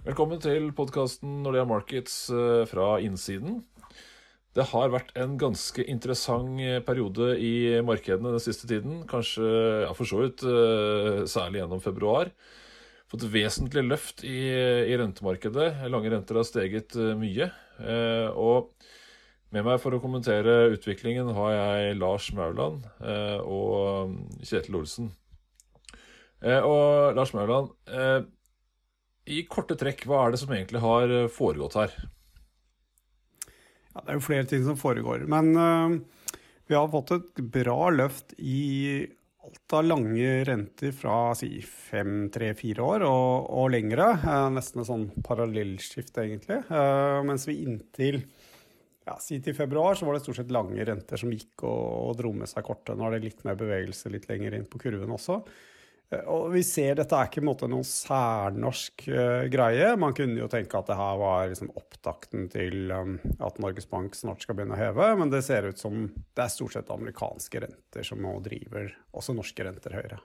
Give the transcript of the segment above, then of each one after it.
Velkommen til podkasten Nordea Markets eh, fra innsiden. Det har vært en ganske interessant eh, periode i markedene den siste tiden. Kanskje ja, for så vidt eh, særlig gjennom februar. Fått vesentlig løft i, i rentemarkedet. Lange renter har steget mye. Og med meg for å kommentere utviklingen har jeg Lars Mauland og Kjetil Olsen. Og Lars Mauland, i korte trekk, hva er det som egentlig har eh, foregått her? Ja, det er jo flere ting som foregår. Men uh, vi har fått et bra løft i alt av lange renter fra si fem, tre, fire år og, og lengre. Uh, nesten et sånn parallellskift, egentlig. Uh, mens vi inntil ja, si til februar så var det stort sett lange renter som gikk og, og dro med seg kortet. Nå er det litt mer bevegelse litt lenger inn på kurven også. Eh, og vi ser dette er ikke måte noen særnorsk uh, greie. Man kunne jo tenke at det her var liksom opptakten til um, at Norges Bank snart skal begynne å heve, men det ser ut som det er stort sett amerikanske renter som nå driver også norske renter høyere.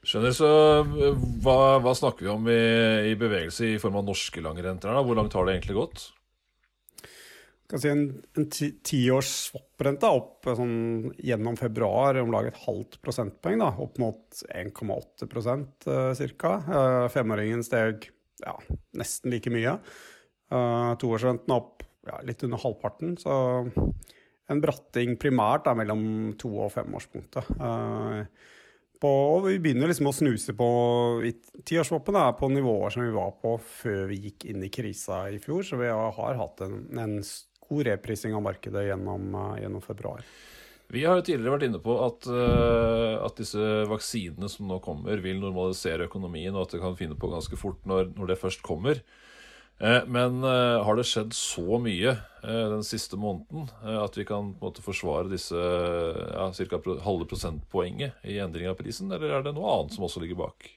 Skjønner, så hva, hva snakker vi om i, i, bevegelse i form av norske lange renter? Da? Hvor langt har det egentlig gått? Kan si en, en tiårs swap-rente opp sånn, gjennom februar om lag et halvt prosentpoeng, da, opp mot 1,8 uh, ca. Uh, femåringen steg ja, nesten like mye. Uh, Toårsrenten opp ja, litt under halvparten. Så en bratting primært er mellom to- og femårspunktet. Og vi begynner liksom å snuse på Tiårsswappen er på nivåer som vi var på før vi gikk inn i krisa i fjor, så vi har hatt en, en god reprising av markedet gjennom, eh, gjennom februar. Vi har jo tidligere vært inne på at, uh, at, disse vaksinene som nå kommer, vil normalisere økonomien, og at det kan finne på ganske fort når, når det først kommer. Uh, men har det skjedd så mye den siste måneden at vi kan måte forsvare disse ja, halve prosentpoenget i endring av prisen, eller er det noe annet som også ligger bak?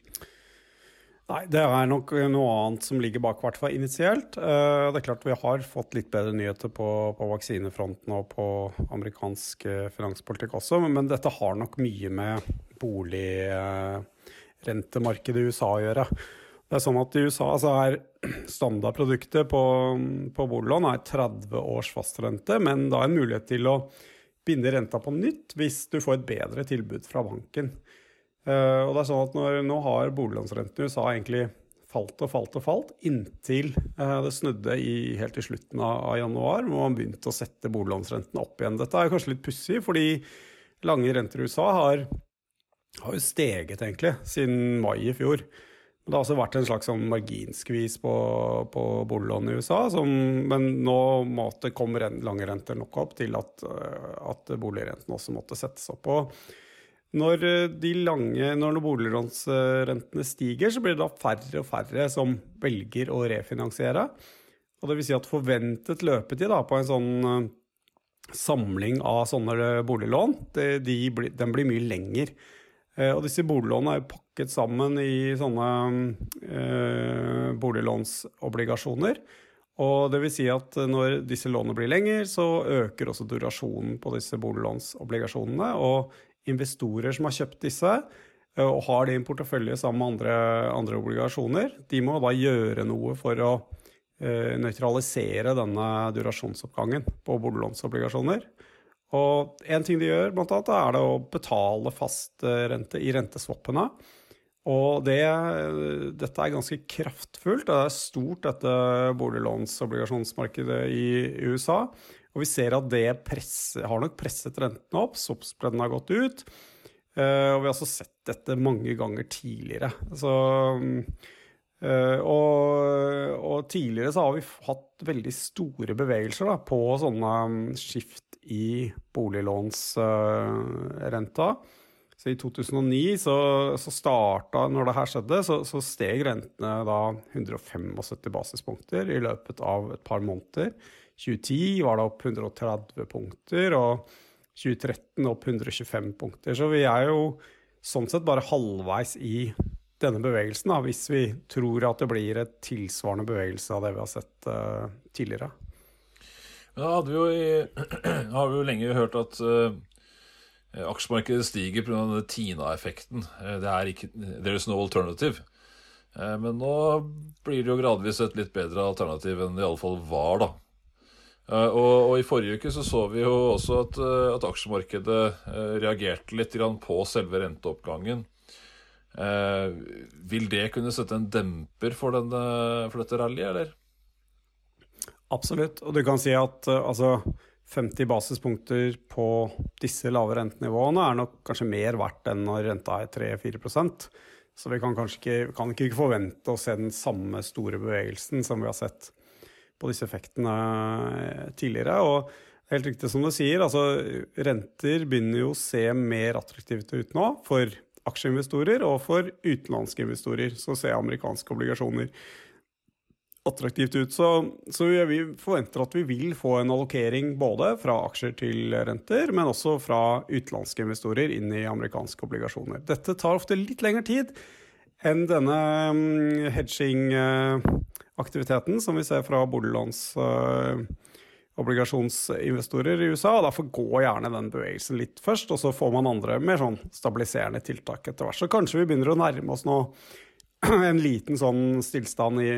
Nei, det er nok noe annet som ligger bak, i hvert fall initielt. Uh, det er klart vi har fått litt bedre nyheter på, på vaksinefronten og på amerikansk uh, finanspolitikk også, men, dette har nok mye med boligrentemarkedet uh, i USA å gjøre. Det er sånn at I USA så er standardproduktet på, på boliglån er 30 års fastrente, men da en mulighet til å binde renta på nytt hvis du får et bedre tilbud fra banken. Uh, og det er sånn at når, Nå har boliglånsrenten i USA egentlig falt og falt og falt, inntil uh, det snudde i, helt i slutten av, av, januar, hvor man begynte å sette boliglånsrenten opp igjen. Dette er kanskje litt pussig, fordi lange renter i USA har, har jo steget egentlig siden mai i fjor. Det har også vært en slags sånn marginskvis på, på boliglån i USA, som, men nå måtte kom lange renter nok opp til at, uh, at boligrenten også måtte settes opp. Og når eh, de lange, når boliglånsrentene stiger, så blir det da færre og færre som velger å refinansiere. Og det vil si at forventet løpetid da, på en sånn uh, samling av sånne boliglån, det, de, den blir mye lenger. Uh, og disse boliglånene er jo pakket sammen i sånne eh, boliglånsobligasjoner. Og det vil si at når disse lånene blir lengre, så øker også durasjonen på disse boliglånsobligasjonene. Og investorer som har kjøpt disse, eh, og har det i en portefølje sammen med andre, andre, obligasjoner, de må da gjøre noe for å uh, nøytralisere denne durasjonsoppgangen på boliglånsobligasjoner. Og en ting de gjør, blant annet, er det å betale fast eh, rente i renteswappene. Og det, dette er ganske kraftfullt. Det er stort, dette boliglånsobligasjonsmarkedet i USA. Og vi ser at det presser, har nok presset rentene opp. Soppspredden har gått ut. Uh, og vi har også sett dette mange ganger tidligere. Så, uh, og, og, tidligere så har vi hatt veldig store bevegelser da, på sånne skift i boliglånsrenta. Så I 2009 så, så starta, når det her skjedde, så, så steg rentene da 175 basispunkter i løpet av et par måneder. 2010 var det opp 130 punkter, og 2013 opp 125 punkter. Så vi er jo sånn sett bare halvveis i denne bevegelsen, da, hvis vi tror at det blir et tilsvarende bevegelse av det vi har sett uh, tidligere. Da vi i, har vi jo lenge hørt at uh, aksjemarkedet stiger pga. Tina-effekten. Uh, det er ikke There is no alternative. Uh, men nå blir det jo gradvis et litt bedre alternativ enn det iallfall var, da. Eh, og, og, i forrige uke så, så vi jo også at, eh, at aksjemarkedet reagerte litt på selve renteoppgangen. Eh, vil det kunne sette en demper for, denne, for dette rallyet, eller? Absolutt. Og du kan si at altså 50 basispunkter på disse lave rentenivåene er nok kanskje mer verdt enn når renta er 3-4% så vi kan kanskje ikke, kan ikke forvente å se den samme store bevegelsen som vi har sett på disse effektene eh, tidligere. Og helt riktig som du sier, altså renter begynner jo å se mer attraktivt ut nå for aksjeinvestorer og for utenlandske investorer. Så ser amerikanske obligasjoner attraktivt ut. Så, så, vi forventer at vi vil få en allokering både fra aksjer til renter, men også fra utenlandske investorer inn i amerikanske obligasjoner. Dette tar ofte litt lengre tid enn denne mm, hedging-aktiviteten som vi ser fra boliglåns eh, i USA. og Derfor går gjerne den bevegelsen litt først, og så får man andre mer sånn stabiliserende tiltak etter hvert. Så kanskje vi begynner å nærme oss nå en liten sånn stillstand i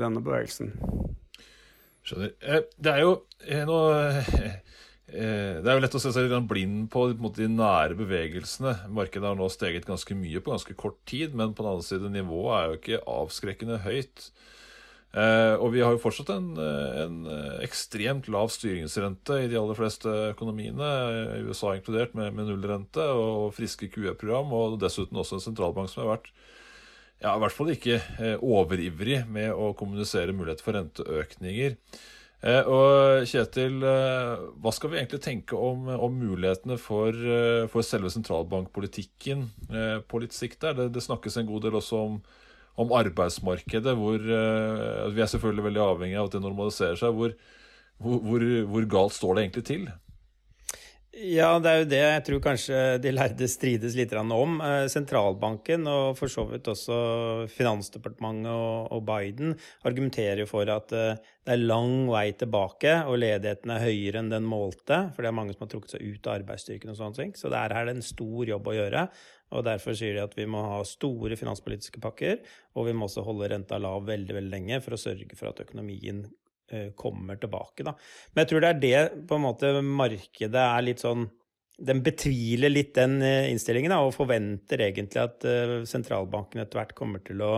denne bevegelsen. Skjønner. Eh, det er jo eh, noe det er jo lett å se seg litt blind på, på de nære bevegelsene. Markedet har nå steget ganske mye på ganske kort tid, men på den annen side, nivået er jo ikke avskrekkende høyt. og vi har jo fortsatt en, en, ekstremt lav styringsrente i de aller fleste økonomiene, USA inkludert, med, med nullrente og friske QE-program, og dessuten også en sentralbank som har vært ja, i hvert fall ikke eh, overivrig med å kommunisere mulighet for renteøkninger. Eh, og Kjetil, eh, hva skal vi egentlig tenke om, om mulighetene for, for, selve sentralbankpolitikken på litt sikt? der? Det, det snakkes en god del også om, om arbeidsmarkedet, hvor vi er selvfølgelig veldig avhengig av at det normaliserer seg. Hvor, hvor, hvor galt står det egentlig til? Ja, det er jo det jeg tror kanskje de lærde strides litt om. Eh, sentralbanken og for så vidt også Finansdepartementet og Biden argumenterer for at eh, det er lang vei tilbake, og ledigheten er høyere enn den målte. For det er mange som har trukket seg ut av arbeidsstyrken og sånne ting. Så der er det en stor jobb å gjøre. Og derfor sier de at vi må ha store finanspolitiske pakker, og vi må også holde renta lav veldig, veldig lenge for å sørge for at økonomien kommer tilbake. Da. Men jeg tror det er det på en måte markedet er litt sånn Den betviler litt den eh, innstillingen da, og forventer egentlig at uh, sentralbanken etter hvert kommer til å,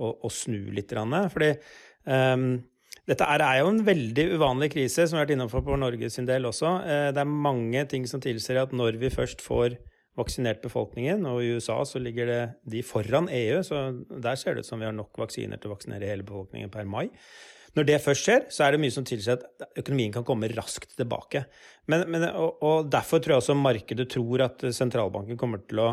å, å snu litt. Fordi um, dette er, jo en veldig uvanlig krise, som vi har vært innom for Norge sin del også. Det er mange ting som tilsier at når vi først får vaksinert befolkningen, og i USA så ligger det de foran EU, så der ser det ut som vi har nok vaksiner til å vaksinere hele befolkningen per mai. Når det først skjer, så er det mye som tilsier at økonomien kan komme raskt tilbake. Men, men, og, og, Derfor tror jeg også markedet tror at sentralbanken kommer til å,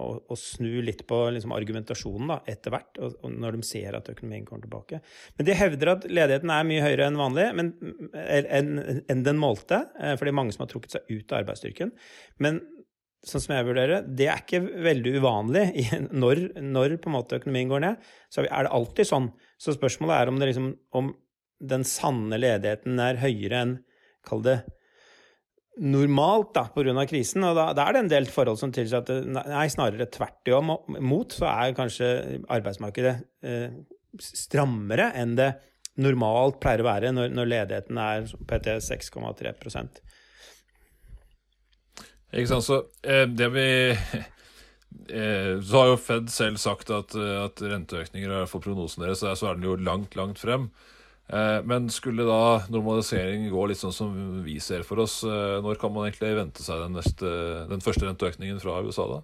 å, å snu litt på liksom, argumentasjonen etter hvert, når de ser at økonomien kommer tilbake. Men de hevder at ledigheten er mye høyere enn vanlig, enn en den målte, for det er mange som har trukket seg ut av arbeidsstyrken. Men sånn som jeg vurderer det, er ikke veldig uvanlig. Når, når på en måte økonomien går ned, så er det alltid sånn. Så spørsmålet er om, liksom, om den sanne ledigheten er høyere enn, kall det, normalt da, pga. krisen. Og da, da, er det en del forhold som tilsier at nei, snarere tvert imot, så er kanskje arbeidsmarkedet eh, strammere enn det normalt pleier å være når, når ledigheten er PT 6,3 ikke sant, så eh, det vi eh, Så har jo Fed selv sagt at, at renteøkninger er for prognosen deres, så er den jo langt, langt frem. Eh, men skulle da normalisering gå litt sånn som vi ser for oss, når kan man egentlig vente seg den, neste, den første renteøkningen fra USA, da?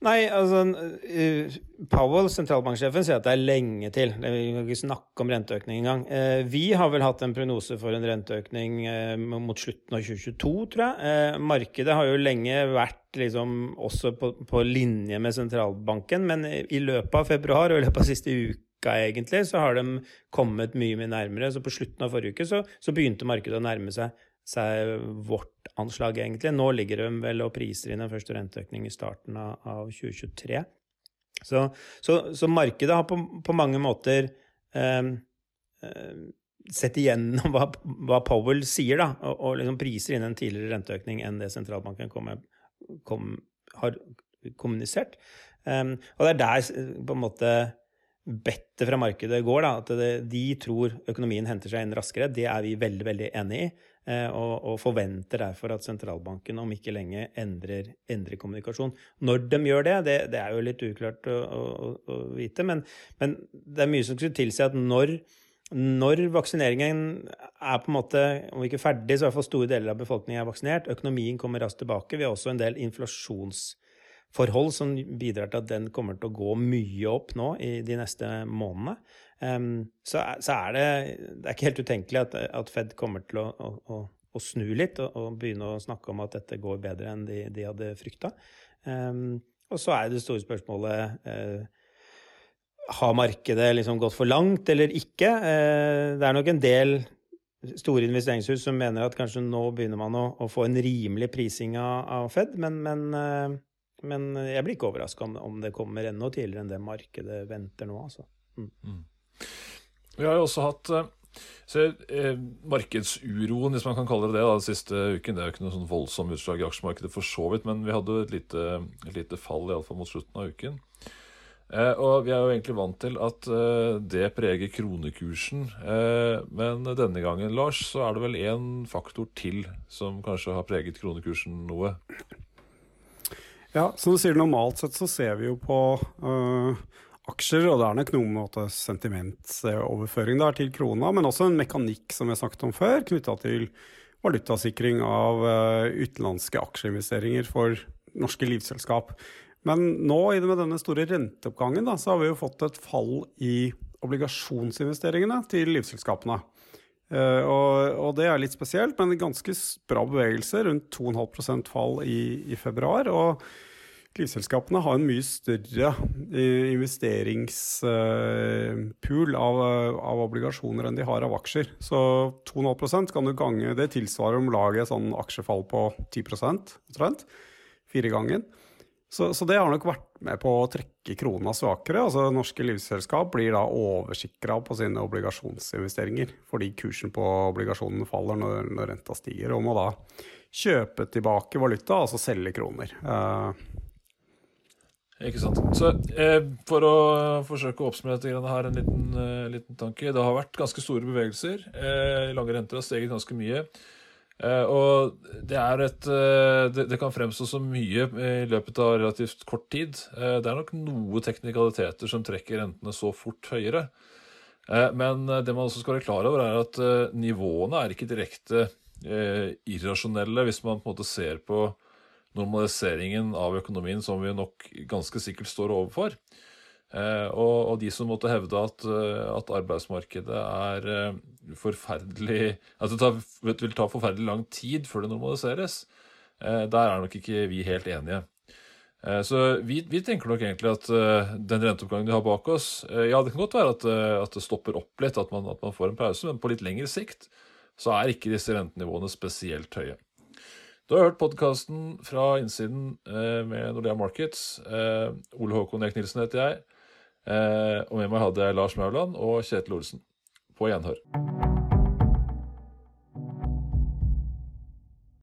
Nei, altså uh, Powell, sentralbanksjefen, sier at det er lenge til. Vi kan ikke snakke om renteøkning engang. Uh, vi har vel hatt en prognose for en renteøkning uh, mot slutten av 2022, tror jeg. markedet har jo lenge vært liksom også på, på, linje med sentralbanken, men i løpet av februar og i løpet av siste uka egentlig, så har de kommet mye mye nærmere. Så på slutten av forrige uke så, så begynte markedet å nærme seg seg vårt anslag, egentlig. Nå ligger de vel og priser inn en første renteøkning i starten av, av 2023. Så, så, så, markedet har på, på mange måter eh, eh, sett igjennom hva, hva, Powell sier, da, og, og liksom priser inn en tidligere renteøkning enn det sentralbanken kom, kom, har kommunisert. Um, og det er der på en måte bettet fra markedet går, da, at det, de tror økonomien henter seg inn raskere, det er vi veldig veldig enig i. Eh, og, og, forventer derfor at sentralbanken om ikke lenge endrer, endrer kommunikasjon. Når de gjør det, det, det er jo litt uklart å, å, å vite, men, men, det er mye som skulle tilsi at når, når vaksineringen er på en måte, om ikke ferdig, så i hvert fall store deler av befolkningen er vaksinert, økonomien kommer raskt tilbake, vi har også en del inflasjonsforhold som bidrar til at den kommer til å gå mye opp nå i de neste månedene. Um, så, så, er det, det er ikke helt utenkelig at, at Fed kommer til å, å, å snu litt og, og, begynne å snakke om at dette går bedre enn de, de hadde frykta. Um, og så er det store spørsmålet uh, Har markedet liksom gått for langt eller ikke? Uh, det er nok en del store investeringshus som mener at kanskje nå begynner man å, å få en rimelig prising av, av Fed, men, men uh, men jeg blir ikke overraska om, om, det kommer enda tidligere enn det markedet venter nå. Altså. Mm. Mm. Vi har jo også hatt eh, så, eh, markedsuroen, hvis man kan kalle det det, den siste uken. Det er jo ikke noe sånn voldsom utslag i aksjemarkedet for så vidt, men vi hadde et lite, et lite fall iallfall mot slutten av uken. Eh, og vi er jo egentlig vant til at eh, det preger kronekursen. Eh, men denne gangen, Lars, så er det vel én faktor til som kanskje har preget kronekursen noe. Ja, som du sier, normalt sett så ser vi jo på uh, aksjer, og det er nok noe med sentimentoverføring der til krona, men også en mekanikk som har snakket om før, knytta til valutasikring av uh, utenlandske aksjeinvesteringer for norske livselskap. Men nå med denne store renteoppgangen da, så har vi jo fått et fall i obligasjonsinvesteringene til livselskapene. Uh, og, og, det er litt spesielt, men ganske bra bevegelse. Rundt 2,5% fall i, i, februar. Og livselskapene har en mye større uh, investeringspool av, av, obligasjoner enn de har av aksjer. Så 2,5% kan du gange Det tilsvarer om laget sånn aksjefall på 10% omtrent. Fire ganger. Så, så, det har nok vært med på å trekke krona svakere. Altså Norske livselskap blir da oversikra på sine obligasjonsinvesteringer fordi kursen på obligasjonene faller når, når, renta stiger, og må da kjøpe tilbake valuta, altså selge kroner. Uh, ikke sant. Så eh, For å forsøke å oppsummere dette her, en liten, uh, liten, tanke. Det har vært ganske store bevegelser. Eh, lange renter har steget ganske mye. Eh, og det et eh, det, det, kan fremstå så mye i løpet av relativt kort tid. Eh, det er nok noe teknikaliteter som trekker rentene så fort høyere. Men det man også skal være klar over, er at nivåene er ikke direkte irrasjonelle hvis man på en måte ser på normaliseringen av økonomien som vi nok ganske sikkert står overfor. Eh, og, de som måtte hevde at, eh, at arbeidsmarkedet er eh, forferdelig At det vil ta forferdelig lang tid før det normaliseres, der er nok ikke vi helt enige. Så vi, vi tenker nok egentlig at den renteoppgangen vi har bak oss Ja, det kan godt være at, at det stopper opp litt, at man, at man får en pause, men på litt lengre sikt så er ikke disse rentenivåene spesielt høye. Du har hørt podkasten fra innsiden med Nordea Markets. Ole Håkon Eek Nilsen heter jeg. Eh, og med meg hadde jeg Lars Mauland og Kjetil Olsen. På gjenhør.